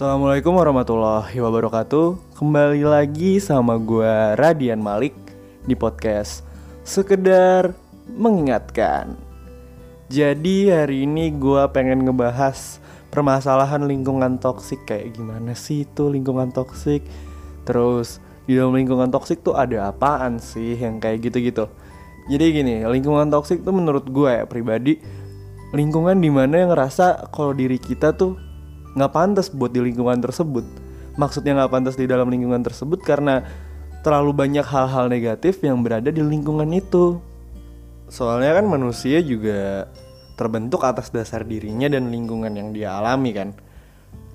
Assalamualaikum warahmatullahi wabarakatuh. Kembali lagi sama gue Radian Malik Di podcast Sekedar Mengingatkan. Jadi hari ini gue pengen ngebahas Permasalahan lingkungan toksik. Kayak gimana sih itu lingkungan toksik? Terus di dalam lingkungan toksik tuh ada apaan sih Yang kayak gitu-gitu? Jadi gini, lingkungan toksik tuh menurut gue ya pribadi Lingkungan di mana yang ngerasa kalau diri kita tuh nggak pantas buat di lingkungan tersebut. Maksudnya nggak pantas di dalam lingkungan tersebut karena terlalu banyak hal-hal negatif yang berada di lingkungan itu. Soalnya kan manusia juga terbentuk atas dasar dirinya dan lingkungan yang dia alami kan.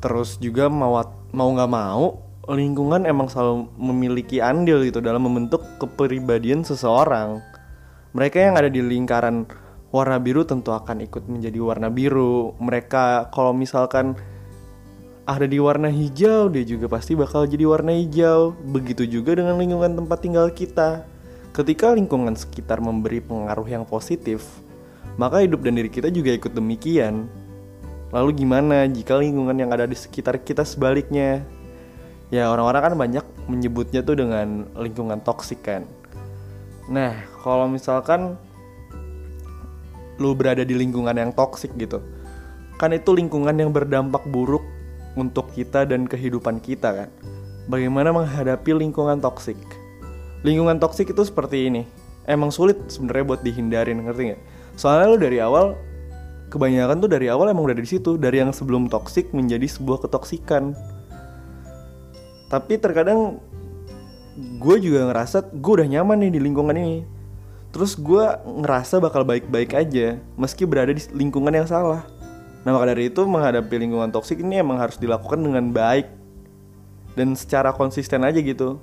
Terus juga mau mau nggak mau lingkungan emang selalu memiliki andil gitu dalam membentuk kepribadian seseorang. Mereka yang ada di lingkaran warna biru tentu akan ikut menjadi warna biru. Mereka kalau misalkan ada di warna hijau, dia juga pasti bakal jadi warna hijau. Begitu juga dengan lingkungan tempat tinggal kita. Ketika lingkungan sekitar memberi pengaruh yang positif, maka hidup dan diri kita juga ikut demikian. Lalu gimana jika lingkungan yang ada di sekitar kita sebaliknya? Ya orang-orang kan banyak menyebutnya tuh dengan lingkungan toksik kan. Nah, kalau misalkan lu berada di lingkungan yang toksik gitu, kan itu lingkungan yang berdampak buruk untuk kita dan kehidupan kita kan. Bagaimana menghadapi lingkungan toksik? Lingkungan toksik itu seperti ini. Emang sulit sebenarnya buat dihindarin, ngerti nggak? Soalnya lu dari awal kebanyakan tuh dari awal emang udah di situ, dari yang sebelum toksik menjadi sebuah ketoksikan. Tapi terkadang gue juga ngerasa gue udah nyaman nih di lingkungan ini. Terus gue ngerasa bakal baik-baik aja meski berada di lingkungan yang salah. Nah maka dari itu menghadapi lingkungan toksik ini emang harus dilakukan dengan baik dan secara konsisten aja gitu.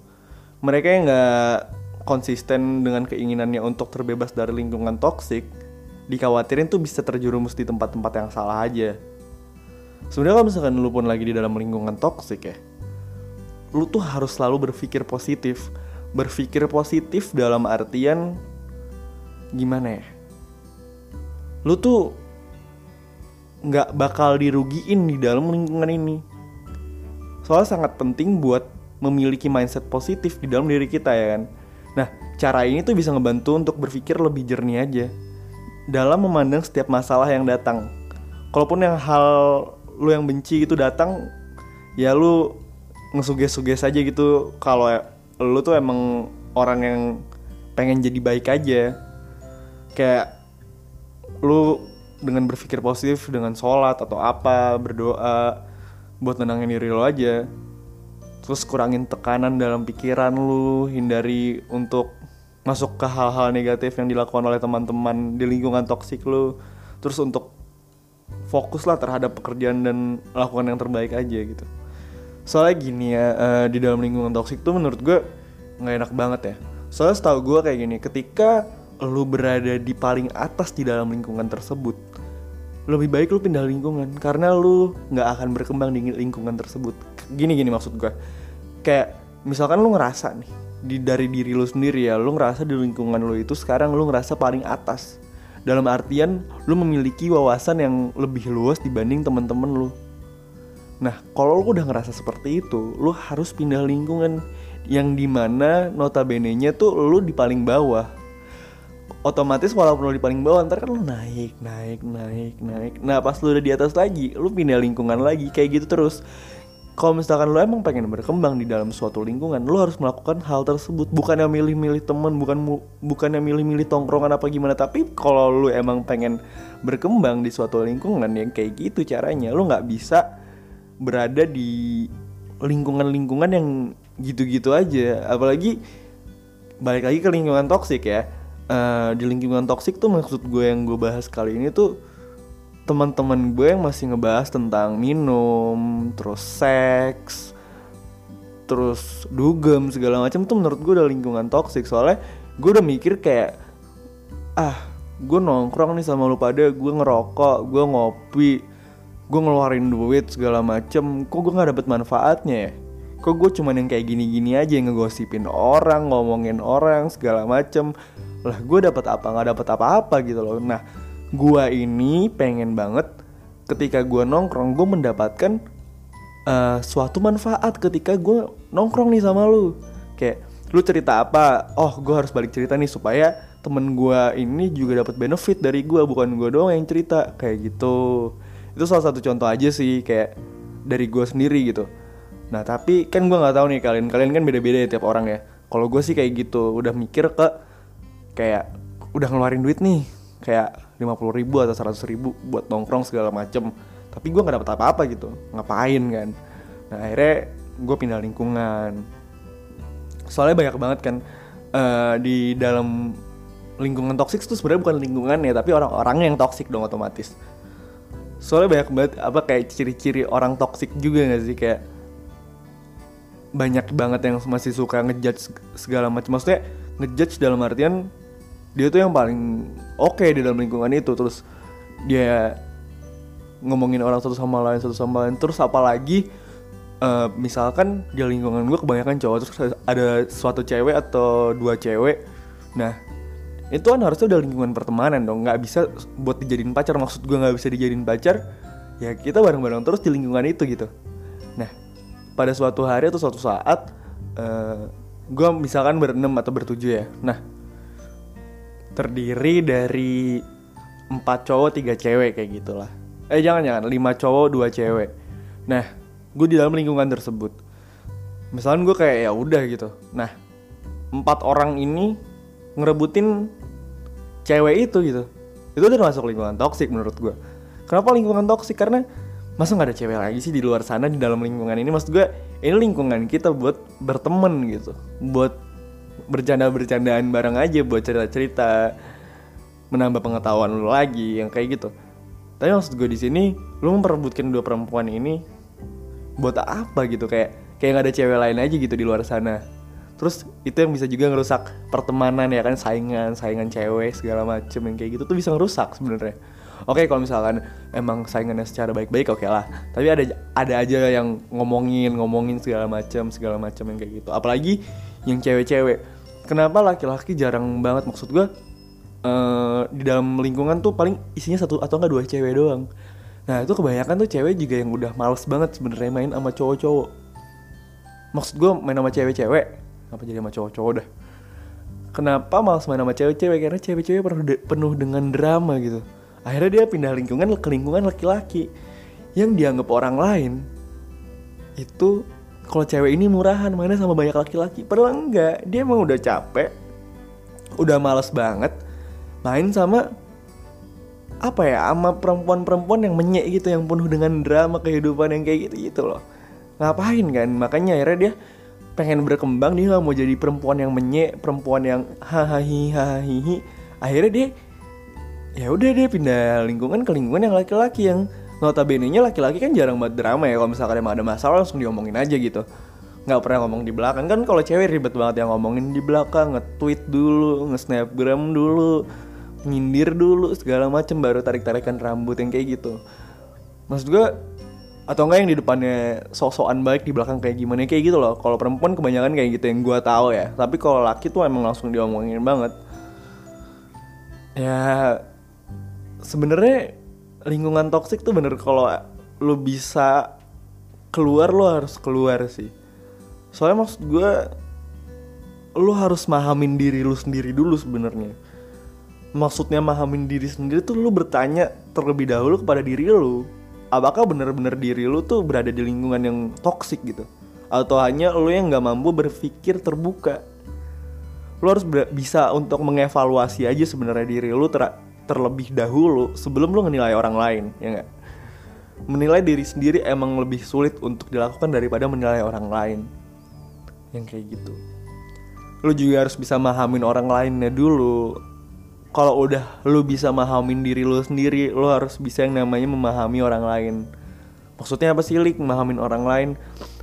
Mereka yang nggak konsisten dengan keinginannya untuk terbebas dari lingkungan toksik, dikhawatirin tuh bisa terjerumus di tempat-tempat yang salah aja. Sebenarnya kalau misalkan lu pun lagi di dalam lingkungan toksik ya, lu tuh harus selalu berpikir positif. Berpikir positif dalam artian gimana ya? Lu tuh nggak bakal dirugiin di dalam lingkungan ini. Soalnya sangat penting buat memiliki mindset positif di dalam diri kita ya kan. Nah, cara ini tuh bisa ngebantu untuk berpikir lebih jernih aja dalam memandang setiap masalah yang datang. Kalaupun yang hal lu yang benci itu datang, ya lu ngesuges-suges aja gitu kalau lu tuh emang orang yang pengen jadi baik aja. Kayak lu dengan berpikir positif dengan sholat atau apa berdoa buat nenangin diri lo aja. Terus kurangin tekanan dalam pikiran lu hindari untuk masuk ke hal-hal negatif yang dilakukan oleh teman-teman di lingkungan toksik lu. Terus untuk fokus lah terhadap pekerjaan dan lakukan yang terbaik aja gitu. Soalnya gini ya uh, di dalam lingkungan toksik tuh menurut gue nggak enak banget ya. Soalnya setahu gue kayak gini ketika lu berada di paling atas di dalam lingkungan tersebut lebih baik lu pindah lingkungan karena lu nggak akan berkembang di lingkungan tersebut. Gini gini maksud gue kayak misalkan lu ngerasa nih di dari diri lu sendiri ya lu ngerasa di lingkungan lu itu sekarang lu ngerasa paling atas. Dalam artian lu memiliki wawasan yang lebih luas dibanding teman-teman lu. Nah kalau lu udah ngerasa seperti itu lu harus pindah lingkungan yang di mana notabene-nya tuh lu di paling bawah otomatis walaupun lo di paling bawah ntar kan lo naik naik naik naik. Nah pas lo udah di atas lagi lo pindah lingkungan lagi kayak gitu terus. Kalau misalkan lo emang pengen berkembang di dalam suatu lingkungan lo harus melakukan hal tersebut. Bukan yang milih-milih temen bukan bukan yang milih-milih tongkrongan apa gimana tapi kalau lo emang pengen berkembang di suatu lingkungan yang kayak gitu caranya lo nggak bisa berada di lingkungan-lingkungan yang gitu-gitu aja. Apalagi balik lagi ke lingkungan toksik ya uh, di lingkungan toksik tuh maksud gue yang gue bahas kali ini tuh teman-teman gue yang masih ngebahas tentang minum, terus seks, terus dugem segala macam tuh menurut gue udah lingkungan toksik soalnya gue udah mikir kayak ah gue nongkrong nih sama lu pada gue ngerokok gue ngopi gue ngeluarin duit segala macem kok gue nggak dapet manfaatnya ya kok gue cuman yang kayak gini-gini aja yang ngegosipin orang ngomongin orang segala macem. Lah gue dapat apa nggak dapat apa-apa gitu loh. Nah gue ini pengen banget ketika gue nongkrong gue mendapatkan uh, suatu manfaat ketika gue nongkrong nih sama lu. Kayak lu cerita apa? Oh gue harus balik cerita nih supaya temen gue ini juga dapat benefit dari gue bukan gue doang yang cerita. Kayak gitu. Itu salah satu contoh aja sih kayak dari gue sendiri gitu nah tapi kan gue nggak tahu nih kalian kalian kan beda-beda ya tiap orang ya. Kalau gue sih kayak gitu udah mikir ke kayak udah ngeluarin duit nih kayak lima puluh ribu atau seratus ribu buat nongkrong segala macem. Tapi gue nggak dapet apa-apa gitu ngapain kan. Nah akhirnya gue pindah lingkungan. Soalnya banyak banget kan uh, di dalam lingkungan toksik itu sebenarnya bukan lingkungan ya tapi orang-orang yang toksik dong otomatis. Soalnya banyak banget apa kayak ciri-ciri orang toksik juga gak sih? Kayak banyak banget yang masih suka ngejudge segala macam. Maksudnya ngejudge dalam artian dia tuh yang paling oke okay di dalam lingkungan itu. Terus dia ngomongin orang satu sama lain satu sama lain. Terus apalagi uh, misalkan di lingkungan gue kebanyakan cowok terus ada suatu cewek atau dua cewek. Nah itu kan harusnya udah lingkungan pertemanan dong. Nggak bisa buat dijadiin pacar. Maksud gue nggak bisa dijadiin pacar ya kita bareng-bareng terus di lingkungan itu gitu. Nah pada suatu hari atau suatu saat uh, eh, gue misalkan berenam atau bertujuh ya. Nah terdiri dari empat cowok tiga cewek kayak gitulah. Eh jangan jangan. Lima cowok dua cewek. Nah gue di dalam lingkungan tersebut. Misalnya gue kayak ya udah gitu. Nah empat orang ini ngerebutin cewek itu gitu. Itu udah masuk lingkungan toksik menurut gue kenapa lingkungan toksik karena masa nggak ada cewek lagi sih di luar sana di dalam lingkungan ini? Maksud gue ini lingkungan kita buat berteman gitu. Buat bercanda bercandaan bareng aja buat cerita cerita menambah pengetahuan lu lagi yang kayak gitu. Tapi maksud gue di sini lu memperebutkan dua perempuan ini buat apa gitu? Kayak kayak nggak ada cewek lain aja gitu di luar sana. Terus itu yang bisa juga ngerusak pertemanan ya kan? Saingan saingan cewek segala macem yang kayak gitu tuh bisa ngerusak sebenarnya oke kalau misalkan emang saingannya secara baik-baik oke okay lah tapi ada ada aja yang ngomongin ngomongin segala macem segala macem yang kayak gitu apalagi yang cewek-cewek kenapa laki-laki jarang banget maksud gue uh, di dalam lingkungan tuh paling isinya satu atau enggak dua cewek doang Nah itu kebanyakan tuh cewek juga yang udah males banget sebenarnya main sama cowok-cowok. Maksud gue main sama cewek-cewek, apa jadi sama cowok-cowok dah. Kenapa males main sama cewek-cewek? Karena cewek-cewek penuh, penuh dengan drama gitu. Akhirnya dia pindah lingkungan ke lingkungan laki-laki yang dianggap orang lain. Itu kalau cewek ini murahan mana sama banyak laki-laki. Padahal enggak dia emang udah capek udah males banget main sama apa ya sama perempuan-perempuan yang menyek gitu yang penuh dengan drama kehidupan yang kayak gitu gitu loh. Ngapain kan? Makanya akhirnya dia pengen berkembang dia gak mau jadi perempuan yang menyek perempuan yang hahaha akhirnya dia ya udah dia pindah lingkungan ke lingkungan yang laki-laki yang notabene nya laki-laki kan jarang buat drama ya. Kalau misalkan emang ada masalah langsung diomongin aja gitu. Nggak pernah ngomong di belakang. Kan kalau cewek ribet banget yang ngomongin di belakang nge-tweet dulu nge-snapgram dulu nyindir dulu segala macem baru tarik tarikan rambut yang kayak gitu. Maksud gue atau enggak yang di depannya sok-sokan baik di belakang kayak gimana kayak gitu loh. Kalau perempuan kebanyakan kayak gitu yang gue tahu ya. Tapi kalau laki tuh emang langsung diomongin banget. Ya sebenarnya lingkungan toksik tuh bener kalau lu bisa keluar lu harus keluar sih. Soalnya maksud gue lu harus mahamin diri lu sendiri dulu sebenarnya. Maksudnya mahamin diri sendiri tuh lu bertanya terlebih dahulu kepada diri lu apakah benar-benar diri lu tuh berada di lingkungan yang toksik gitu? Atau hanya lu yang nggak mampu berpikir terbuka? Lu harus bisa untuk mengevaluasi aja sebenarnya diri lu terlebih dahulu sebelum lu menilai orang lain ya nggak? Menilai diri sendiri emang lebih sulit untuk dilakukan daripada menilai orang lain. Yang kayak gitu. Lu juga harus bisa mahamin orang lainnya dulu. Kalau udah lu bisa memahamin diri lu sendiri lu harus bisa yang namanya memahami orang lain. Maksudnya apa sih lik? Memahamin orang lain.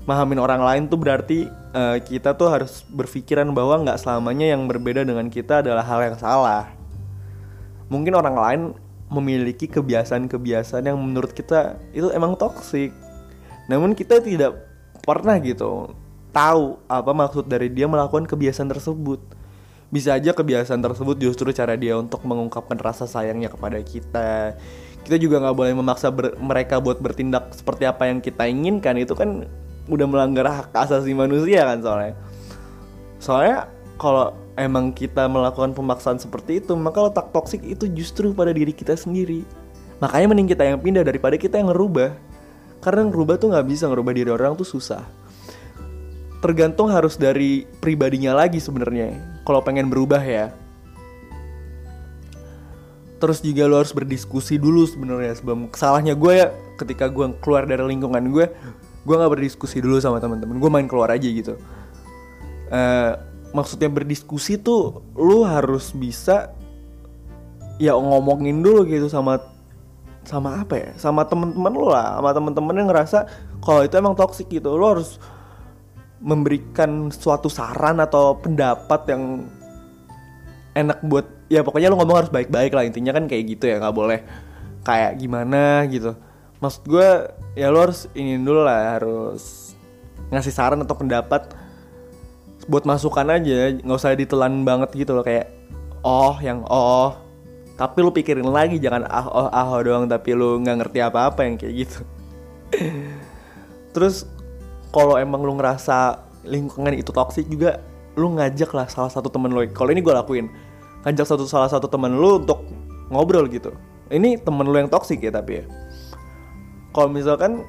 Memahamin orang lain tuh berarti uh, kita tuh harus berpikiran bahwa nggak selamanya yang berbeda dengan kita adalah hal yang salah mungkin orang lain memiliki kebiasaan-kebiasaan yang menurut kita itu emang toksik namun kita tidak pernah gitu tahu apa maksud dari dia melakukan kebiasaan tersebut. Bisa aja kebiasaan tersebut justru cara dia untuk mengungkapkan rasa sayangnya kepada kita. Kita juga nggak boleh memaksa mereka buat bertindak seperti apa yang kita inginkan. Itu kan udah melanggar hak asasi manusia kan soalnya. Soalnya kalau emang kita melakukan pemaksaan seperti itu maka letak toksik itu justru pada diri kita sendiri. Makanya mending kita yang pindah daripada kita yang ngerubah. Karena ngerubah tuh nggak bisa ngerubah diri orang tuh susah. Tergantung harus dari pribadinya lagi sebenarnya kalau pengen berubah ya. Terus juga lo harus berdiskusi dulu sebenarnya sebelum salahnya gue ya ketika gue keluar dari lingkungan gue gue nggak berdiskusi dulu sama teman-teman gue main keluar aja gitu. Uh, maksudnya berdiskusi tuh lo harus bisa ya ngomongin dulu gitu sama sama apa ya sama teman-teman lo lah sama teman-teman yang ngerasa kalau itu emang toksik gitu. Lo harus memberikan suatu saran atau pendapat yang enak buat ya pokoknya lo ngomong harus baik-baik lah intinya kan kayak gitu ya nggak boleh kayak gimana gitu. Maksud gue ya lo harus ini dulu lah harus ngasih saran atau pendapat buat masukan aja nggak usah ditelan banget gitu loh kayak oh yang oh. Tapi lu pikirin lagi jangan ah oh ah oh doang tapi lu nggak ngerti apa-apa yang kayak gitu. Terus kalau emang lu ngerasa lingkungan itu toksik juga lu ngajak lah salah satu temen lo kalau ini gue lakuin ngajak satu salah satu temen lu untuk ngobrol gitu. Ini temen lu yang toksik ya tapi ya. Kalau misalkan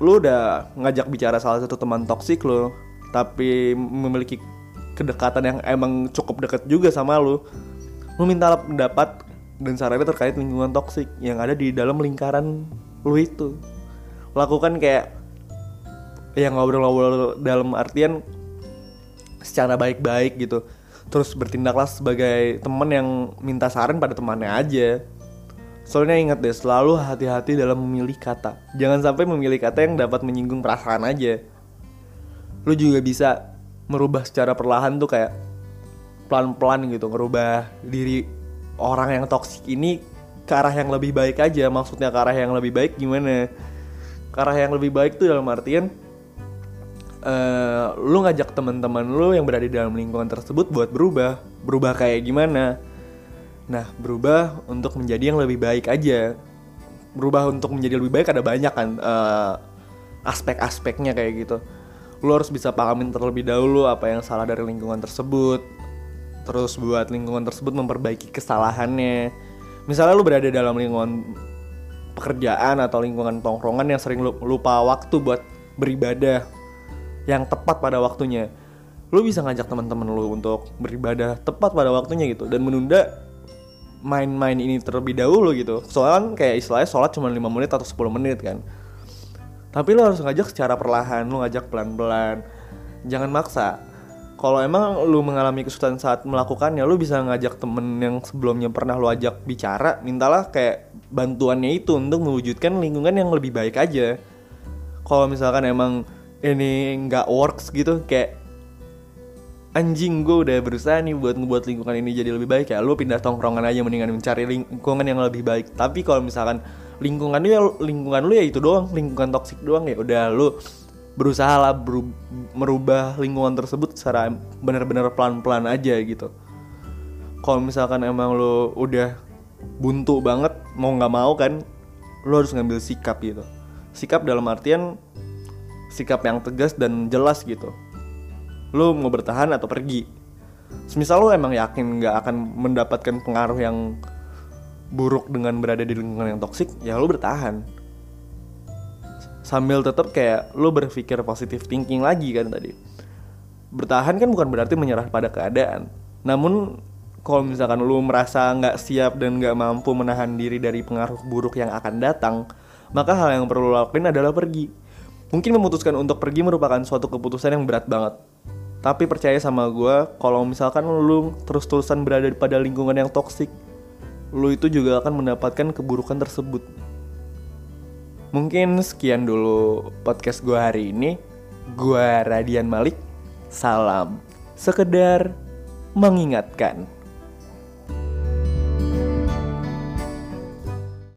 lu udah ngajak bicara salah satu teman toksik lu tapi memiliki kedekatan yang emang cukup dekat juga sama lu lu minta pendapat dan sarannya terkait lingkungan toksik yang ada di dalam lingkaran lu itu. Lakukan kayak yang ngobrol-ngobrol dalam artian secara baik-baik gitu. Terus bertindaklah sebagai teman yang minta saran pada temannya aja. Soalnya ingat deh selalu hati-hati dalam memilih kata. Jangan sampai memilih kata yang dapat menyinggung perasaan aja lu juga bisa merubah secara perlahan tuh kayak pelan-pelan gitu ngerubah diri orang yang toksik ini ke arah yang lebih baik aja. Maksudnya ke arah yang lebih baik gimana? Ke arah yang lebih baik tuh dalam artian uh, lu ngajak teman-teman lu yang berada di dalam lingkungan tersebut buat berubah. Berubah kayak gimana? Nah berubah untuk menjadi yang lebih baik aja. Berubah untuk menjadi lebih baik ada banyak kan uh, aspek-aspeknya kayak gitu lu harus bisa pahamin terlebih dahulu apa yang salah dari lingkungan tersebut. Terus buat lingkungan tersebut memperbaiki kesalahannya. Misalnya lu berada dalam lingkungan pekerjaan atau lingkungan tongkrongan yang sering lupa waktu buat beribadah yang tepat pada waktunya. Lu bisa ngajak teman-teman lu untuk beribadah tepat pada waktunya gitu dan menunda main-main ini terlebih dahulu gitu. Soalnya kayak istilahnya sholat cuma 5 menit atau 10 menit kan tapi lu harus ngajak secara perlahan lu ngajak pelan-pelan. Jangan maksa. Kalau emang lu mengalami kesulitan saat melakukannya lu bisa ngajak temen yang sebelumnya pernah lu ajak bicara mintalah kayak bantuannya itu untuk mewujudkan lingkungan yang lebih baik aja. Kalau misalkan emang ini nggak works gitu kayak anjing gue udah berusaha nih buat ngebuat lingkungan ini jadi lebih baik ya lu pindah tongkrongan aja mendingan mencari lingkungan yang lebih baik. Tapi kalau misalkan lingkungan lu ya lingkungan lu ya itu doang lingkungan toksik doang ya. Udah lu berusaha lah beru merubah lingkungan tersebut secara benar-benar pelan-pelan aja gitu. Kalau misalkan emang lu udah buntu banget mau nggak mau kan lu harus ngambil sikap gitu. Sikap dalam artian sikap yang tegas dan jelas gitu. Lu mau bertahan atau pergi. Semisal lu emang yakin nggak akan mendapatkan pengaruh yang buruk dengan berada di lingkungan yang toksik ya lu bertahan. Sambil tetap kayak lu berpikir positif thinking lagi kan tadi. Bertahan kan bukan berarti menyerah pada keadaan. Namun kalau misalkan lu merasa nggak siap dan nggak mampu menahan diri dari pengaruh buruk yang akan datang maka hal yang perlu lakuin adalah pergi. Mungkin memutuskan untuk pergi merupakan suatu keputusan yang berat banget. Tapi percaya sama gue, kalau misalkan lu terus-terusan berada pada lingkungan yang toksik, lu itu juga akan mendapatkan keburukan tersebut. Mungkin sekian dulu podcast gue hari ini. Gue Radian Malik. Salam. Sekedar mengingatkan.